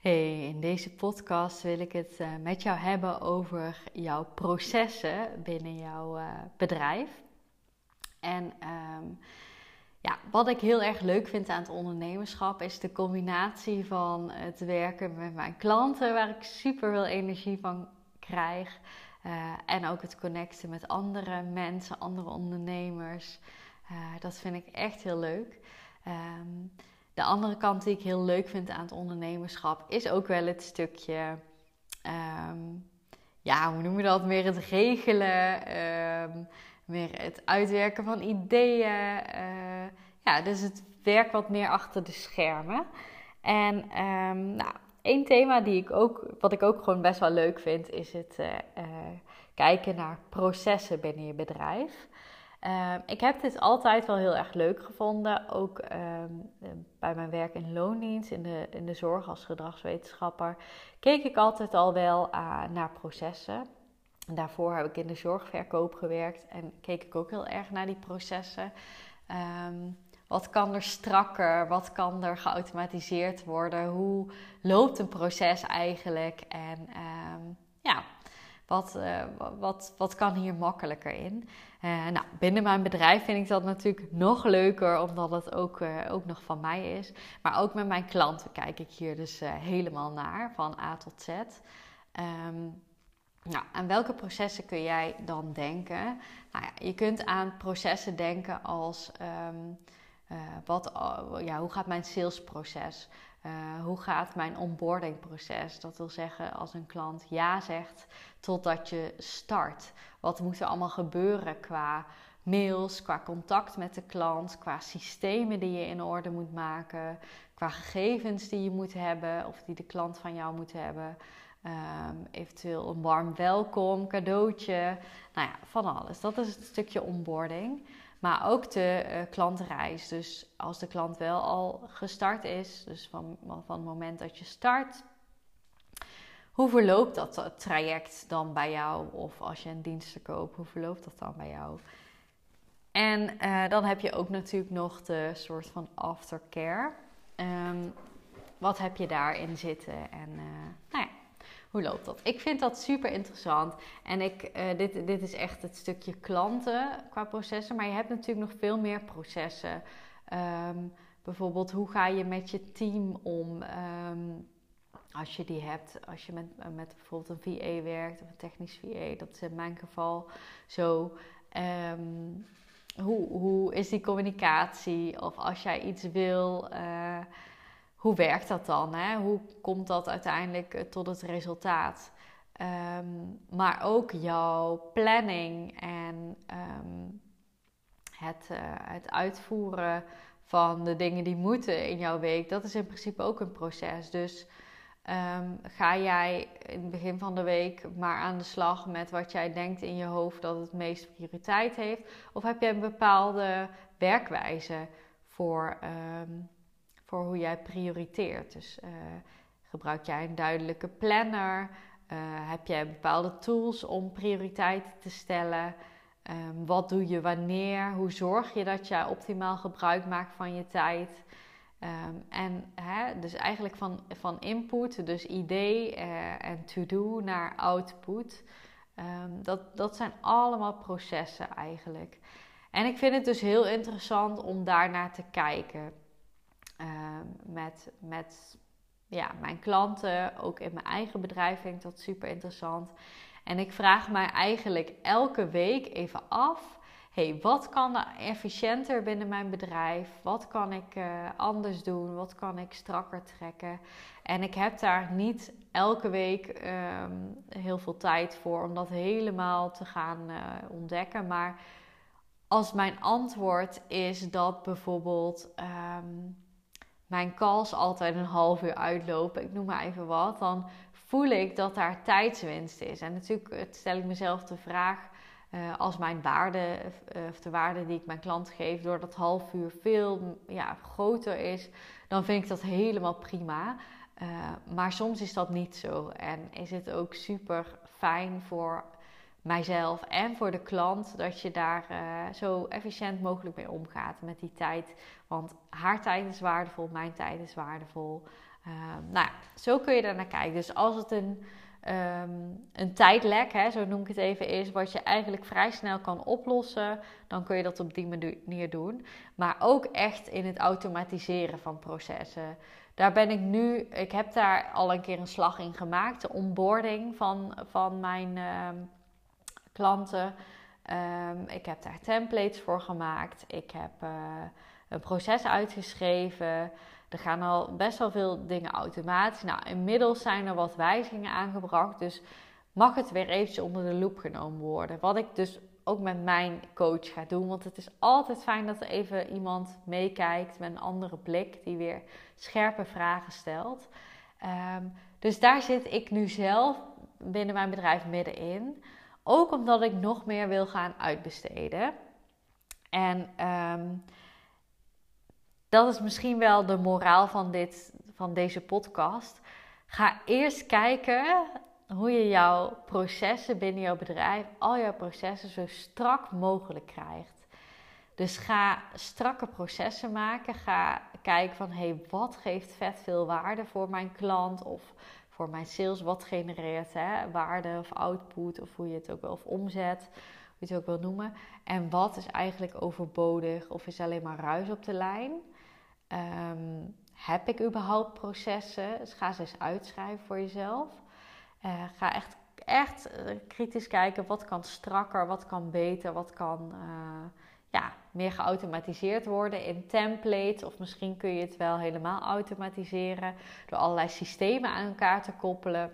Hey, in deze podcast wil ik het uh, met jou hebben over jouw processen binnen jouw uh, bedrijf. En um, ja, wat ik heel erg leuk vind aan het ondernemerschap is de combinatie van het werken met mijn klanten, waar ik super veel energie van krijg. Uh, en ook het connecten met andere mensen, andere ondernemers. dat vind ik echt heel leuk. Um, de andere kant die ik heel leuk vind aan het ondernemerschap is ook wel het stukje, um, ja, hoe noem je dat? Meer het regelen, um, meer het uitwerken van ideeën. Uh, ja, dus het werk wat meer achter de schermen. En um, nou, één thema die ik ook, wat ik ook gewoon best wel leuk vind, is het uh, uh, kijken naar processen binnen je bedrijf. Ehm, ik heb dit altijd wel heel erg leuk gevonden. Ook ehm, bij mijn werk in loondienst, in de, in de zorg als gedragswetenschapper, keek ik altijd al wel uh, naar processen. Daarvoor heb ik in de zorgverkoop gewerkt en keek ik ook heel erg naar die processen. Um, wat kan er strakker? Wat kan er geautomatiseerd worden? Hoe loopt een proces eigenlijk? En ja, wat, uh, wat, wat kan hier makkelijker in? Uh, nou, binnen mijn bedrijf vind ik dat natuurlijk nog leuker, omdat het ook, uh, ook nog van mij is. Maar ook met mijn klanten kijk ik hier dus helemaal naar, van A tot Z. Um, nou, aan welke processen kun jij dan denken? Nou ja, je kunt aan processen denken als um, wat, ja, hoe gaat mijn salesproces? Uh, hoe gaat mijn onboardingproces? Dat wil zeggen, als een klant ja zegt totdat je start. Wat moet er allemaal gebeuren qua mails, qua contact met de klant, qua systemen die je in orde moet maken, qua gegevens die je moet hebben of die de klant van jou moet hebben. Um, eventueel een warm welkom, cadeautje. Nou ja, van alles. Dat is het stukje onboarding. Maar ook de uh, klantreis. Dus als de klant wel al gestart is, dus van, van het moment dat je start, hoe verloopt dat traject dan bij jou? Of als je een dienst koopt, hoe verloopt dat dan bij jou? En uh, dan heb je ook natuurlijk nog de soort van aftercare. Um, wat heb je daarin zitten? En ja, hoe loopt dat? Ik vind dat super interessant. En ik, uh, dit, dit is echt het stukje klanten qua processen. Maar je hebt natuurlijk nog veel meer processen. Um, bijvoorbeeld, hoe ga je met je team om? Um, als je die hebt, als je met, met bijvoorbeeld een VA werkt of een technisch VA, dat is in mijn geval zo. Um, hoe, hoe is die communicatie? Of als jij iets wil, uh, hoe werkt dat dan? Hè? Hoe komt dat uiteindelijk eh, tot het resultaat? Um, maar ook jouw planning en um, het, uh, het uitvoeren van de dingen die moeten in jouw week, dat is in principe ook een proces. Dus um, ga jij in het begin van de week maar aan de slag met wat jij denkt in je hoofd dat het meest prioriteit heeft? Of heb je een bepaalde werkwijze voor voor hoe jij prioriteert. Dus uh, gebruik jij een duidelijke planner? Uh, heb jij bepaalde tools om prioriteiten te stellen? Um, wat doe je wanneer? Hoe zorg je dat je optimaal gebruik maakt van je tijd? Um, en hè, dus eigenlijk van, van input, dus idee uh, en to-do naar output. Um, dat, dat zijn allemaal processen eigenlijk. En ik vind het dus heel interessant om daarnaar te kijken. Ehm, met, met ja, mijn klanten, ook in mijn eigen bedrijf vind ik dat super interessant. En ik vraag mij eigenlijk elke week even af: hey, wat kan er efficiënter binnen mijn bedrijf? Wat kan ik uh, anders doen? Wat kan ik strakker trekken? En ik heb daar niet elke week um, heel veel tijd voor om dat helemaal te gaan uh, ontdekken. Maar als mijn antwoord is dat bijvoorbeeld. Um, mijn calls altijd een half uur uitlopen, ik noem maar even wat, dan voel ik dat daar tijdswinst is. En natuurlijk stel ik mezelf de vraag, uh, als mijn waarde, of de waarde die ik mijn klant geef, door dat half uur veel ja, groter is, dan vind ik dat helemaal prima. Uh, maar soms is dat niet zo. En is het ook super fijn voor mijzelf en voor de klant dat je daar uh, zo efficiënt mogelijk mee omgaat met die tijd. Want haar tijd is waardevol, mijn tijd is waardevol. Uh, nou ja, zo kun je daar naar kijken. Dus als het een, um, een tijdlek, hè, zo noem ik het even, is, wat je eigenlijk vrij snel kan oplossen, dan kun je dat op die manier doen. Maar ook echt in het automatiseren van processen. Daar ben ik nu, ik heb daar al een keer een slag in gemaakt. De onboarding van, van mijn. Uh, klanten. Um, ik heb daar templates voor gemaakt. Ik heb uh, een proces uitgeschreven. Er gaan al best wel veel dingen automatisch. Nou, inmiddels zijn er wat wijzigingen aangebracht. Dus mag het weer eventjes onder de loep genomen worden. Wat ik dus ook met mijn coach ga doen. Want het is altijd fijn dat er even iemand meekijkt met een andere blik. Die weer scherpe vragen stelt. Um, dus daar zit ik nu zelf binnen mijn bedrijf middenin. Ook omdat ik nog meer wil gaan uitbesteden. En ehm, dat is misschien wel de moraal van, dit, van deze podcast. Ga eerst kijken hoe je jouw processen binnen jouw bedrijf, al jouw processen zo strak mogelijk krijgt. Dus ga strakke processen maken. Ga kijken van hé, hey, wat geeft vet veel waarde voor mijn klant of voor mijn sales wat genereert hè? waarde of output of hoe je het ook wel of omzet, hoe je het ook wil noemen. En wat is eigenlijk overbodig of is alleen maar ruis op de lijn. Ehm, heb ik überhaupt processen? Dus ga ze eens uitschrijven voor jezelf. Uh, ga echt, echt eh, kritisch kijken wat kan strakker, wat kan beter, wat kan uh, ja, meer geautomatiseerd worden in templates. Of misschien kun je het wel helemaal automatiseren door allerlei systemen aan elkaar te koppelen.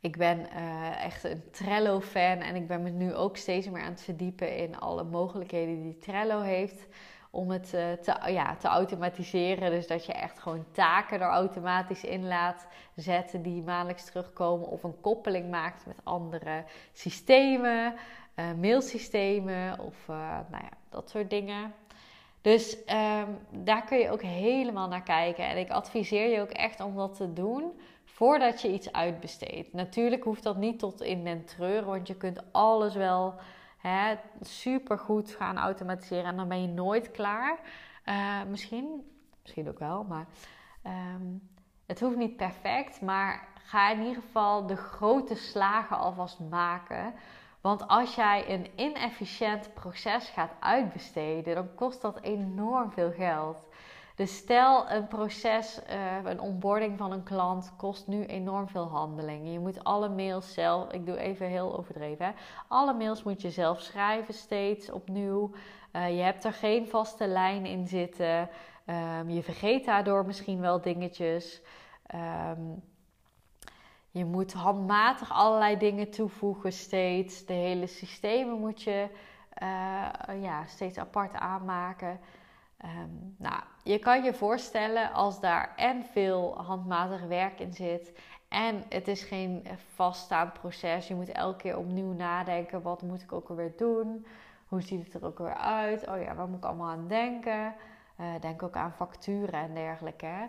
Ik ben uh, echt een Trello-fan en ik ben me nu ook steeds meer aan het verdiepen in alle mogelijkheden die Trello heeft om het uh, te, ja, te automatiseren. Dus dat je echt gewoon taken er automatisch in laat zetten die maandelijks terugkomen. Of een koppeling maakt met andere systemen uh, mailsystemen of uh, nou ja, dat soort dingen. Dus um, daar kun je ook helemaal naar kijken. En ik adviseer je ook echt om dat te doen voordat je iets uitbesteedt. Natuurlijk hoeft dat niet tot in den want je kunt alles wel hè, super goed gaan automatiseren en dan ben je nooit klaar. Uh, misschien, misschien ook wel, maar um, het hoeft niet perfect. Maar ga in ieder geval de grote slagen alvast maken want als jij een inefficiënt proces gaat uitbesteden, dan kost dat enorm veel geld. Dus stel een proces, uh, een onboarding van een klant kost nu enorm veel handelingen. Je moet alle mails zelf, ik doe even heel overdreven, hè? alle mails moet je zelf schrijven steeds opnieuw. Uh, je hebt er geen vaste lijn in zitten. Um, je vergeet daardoor misschien wel dingetjes. Um, je moet handmatig allerlei dingen toevoegen steeds. De hele systemen moet je uh, ja, steeds apart aanmaken. Um, nou, je kan je voorstellen als daar en veel handmatig werk in zit. En het is geen vaststaand proces. Je moet elke keer opnieuw nadenken. Wat moet ik ook alweer doen? Hoe ziet het er ook weer uit? Oh ja, waar moet ik allemaal aan denken? Uh, denk ook aan facturen en dergelijke.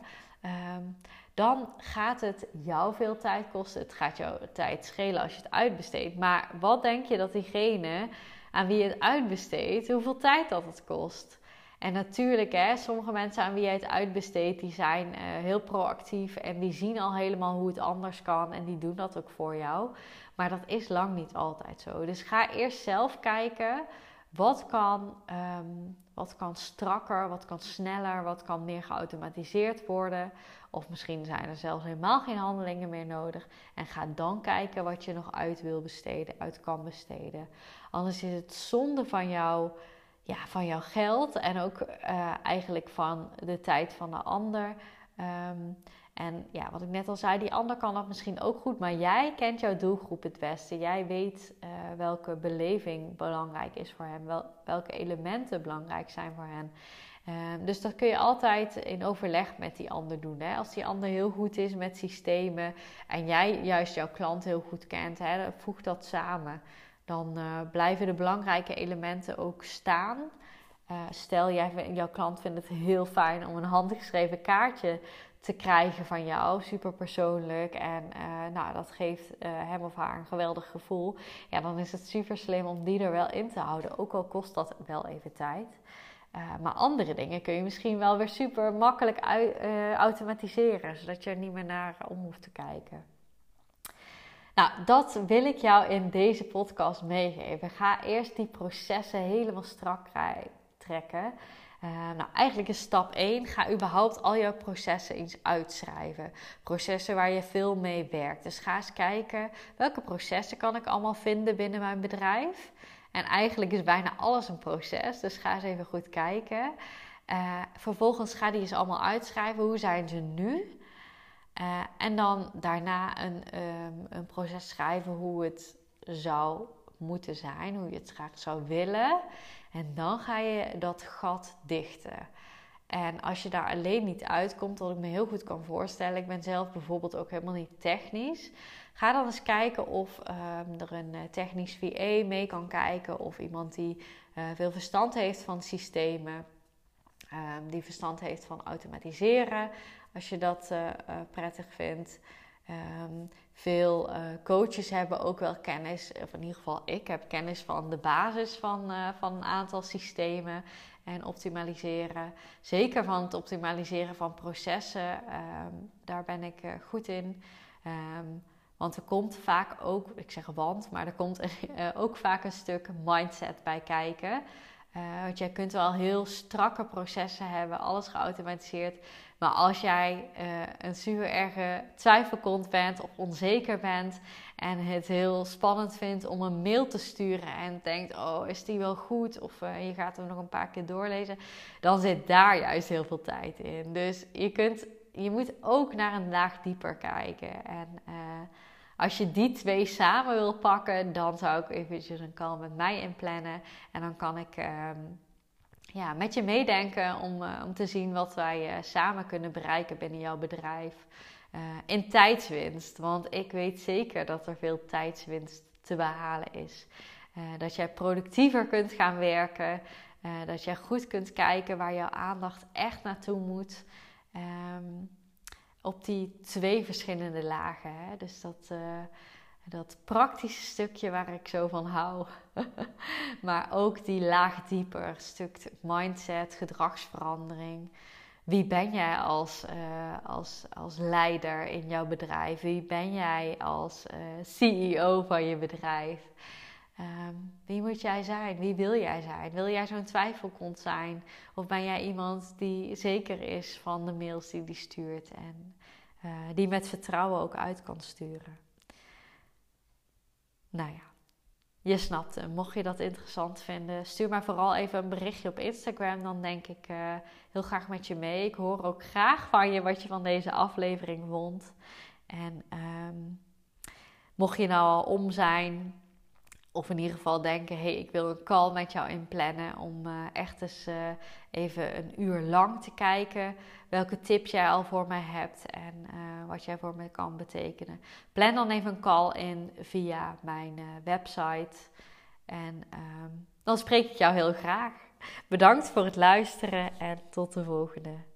Um, dan gaat het jou veel tijd kosten. Het gaat jou tijd schelen als je het uitbesteedt. Maar wat denk je dat diegene aan wie je het uitbesteedt, hoeveel tijd dat het kost? En natuurlijk, hè, sommige mensen aan wie je het uitbesteedt, die zijn uh, heel proactief en die zien al helemaal hoe het anders kan en die doen dat ook voor jou. Maar dat is lang niet altijd zo. Dus ga eerst zelf kijken wat kan, um, wat kan strakker, wat kan sneller, wat kan meer geautomatiseerd worden. Of misschien zijn er zelfs helemaal geen handelingen meer nodig. En ga dan kijken wat je nog uit wil besteden, uit kan besteden. Anders is het zonde van, jou, ja, van jouw geld en ook uh, eigenlijk van de tijd van de ander. Um, en ja, wat ik net al zei, die ander kan dat misschien ook goed, maar jij kent jouw doelgroep het beste. Jij weet uh, welke beleving belangrijk is voor wel, welke elementen belangrijk zijn voor hen. Ehm, dus dat kun je altijd in overleg met die ander doen. Hè? Als die ander heel goed is met systemen en jij juist jouw klant heel goed kent, hè, voeg dat samen. Dan uh, blijven de belangrijke elementen ook staan. Uh, stel, jij, jouw klant vindt het heel fijn om een handgeschreven kaartje te krijgen van jou, super persoonlijk. En uh, nou, dat geeft hem of haar een geweldig gevoel. Ja, dan is het super slim om die er wel in te houden. Ook al kost dat wel even tijd. Uh, maar andere dingen kun je misschien wel weer super makkelijk automatiseren, zodat je er niet meer naar om hoeft te kijken. Nou, dat wil ik jou in deze podcast meegeven. Ga eerst die processen helemaal strak trekken. Uh, nou, eigenlijk is stap 1: ga überhaupt al jouw processen eens uitschrijven. Processen waar je veel mee werkt. Dus ga eens kijken welke processen kan ik allemaal vinden binnen mijn bedrijf. En eigenlijk is bijna alles een proces, dus ga eens even goed kijken. Uh, vervolgens ga die eens allemaal uitschrijven. Hoe zijn ze nu? Uh, en dan daarna een, um, een proces schrijven hoe het zou moeten zijn, hoe je het graag zou willen. En dan ga je dat gat dichten. En als je daar alleen niet uitkomt, wat ik me heel goed kan voorstellen, ik ben zelf bijvoorbeeld ook helemaal niet technisch. Ga dan eens kijken of um, er een eh, technisch VA mee kan kijken of iemand die uh, veel verstand heeft van systemen, um, die verstand heeft van automatiseren, als je dat uh, prettig vindt. Um, veel uh, coaches hebben ook wel kennis, of in ieder geval ik heb kennis van de basis van, uh, van een aantal systemen en optimaliseren. Zeker van het optimaliseren van processen, um, daar ben ik uh, goed in. Um, want er komt vaak ook, ik zeg want, maar er komt ook vaak een stuk mindset bij kijken. Want jij kunt wel heel strakke processen hebben, alles geautomatiseerd. Maar als jij uh, een super erge twijfelkont bent of onzeker bent en het heel spannend vindt om een mail te sturen en denkt: Oh, is die wel goed? Of uh, je gaat hem nog een paar keer doorlezen, dan zit daar juist heel veel tijd in. Dus je, kunt, je moet ook naar een laag dieper kijken. En als je die twee samen wil pakken, dan zou ik eventjes een call met mij inplannen. En dan kan ik ehm, ja, met je meedenken om, uh, om te zien wat wij uh, samen kunnen bereiken binnen jouw bedrijf. Uh, in tijdswinst. Want ik weet zeker dat er veel tijdswinst te behalen is. dat jij productiever kunt gaan werken. dat jij goed kunt kijken waar jouw aandacht echt naartoe moet. Um, op die twee verschillende lagen. Hè? Dus dat, dat praktische stukje waar ik zo van hou. maar ook die laag dieper, stuk mindset, gedragsverandering. Wie ben jij als, uh, als, als leider in jouw bedrijf? Wie ben jij als uh, CEO van je bedrijf? Um, wie moet jij zijn? Wie wil jij zijn? Wil jij zo'n twijfelkont zijn? Of ben jij iemand die zeker is van de mails die die stuurt en uh, die met vertrouwen ook uit kan sturen? Nou ja, je snapt hem. Mocht je dat interessant vinden, stuur maar vooral even een berichtje op Instagram. Dan denk ik uh, heel graag met je mee. Ik hoor ook graag van je wat je van deze aflevering vond. En um, mocht je nou al om zijn of in ieder geval denken: hey, ik wil een call met jou inplannen. Om uh, echt eens uh, even een uur lang te kijken welke tips jij al voor mij hebt en uh, wat jij voor me kan betekenen. Plan dan even een call in via mijn website. En um, dan spreek ik jou heel graag. Bedankt voor het luisteren en tot de volgende.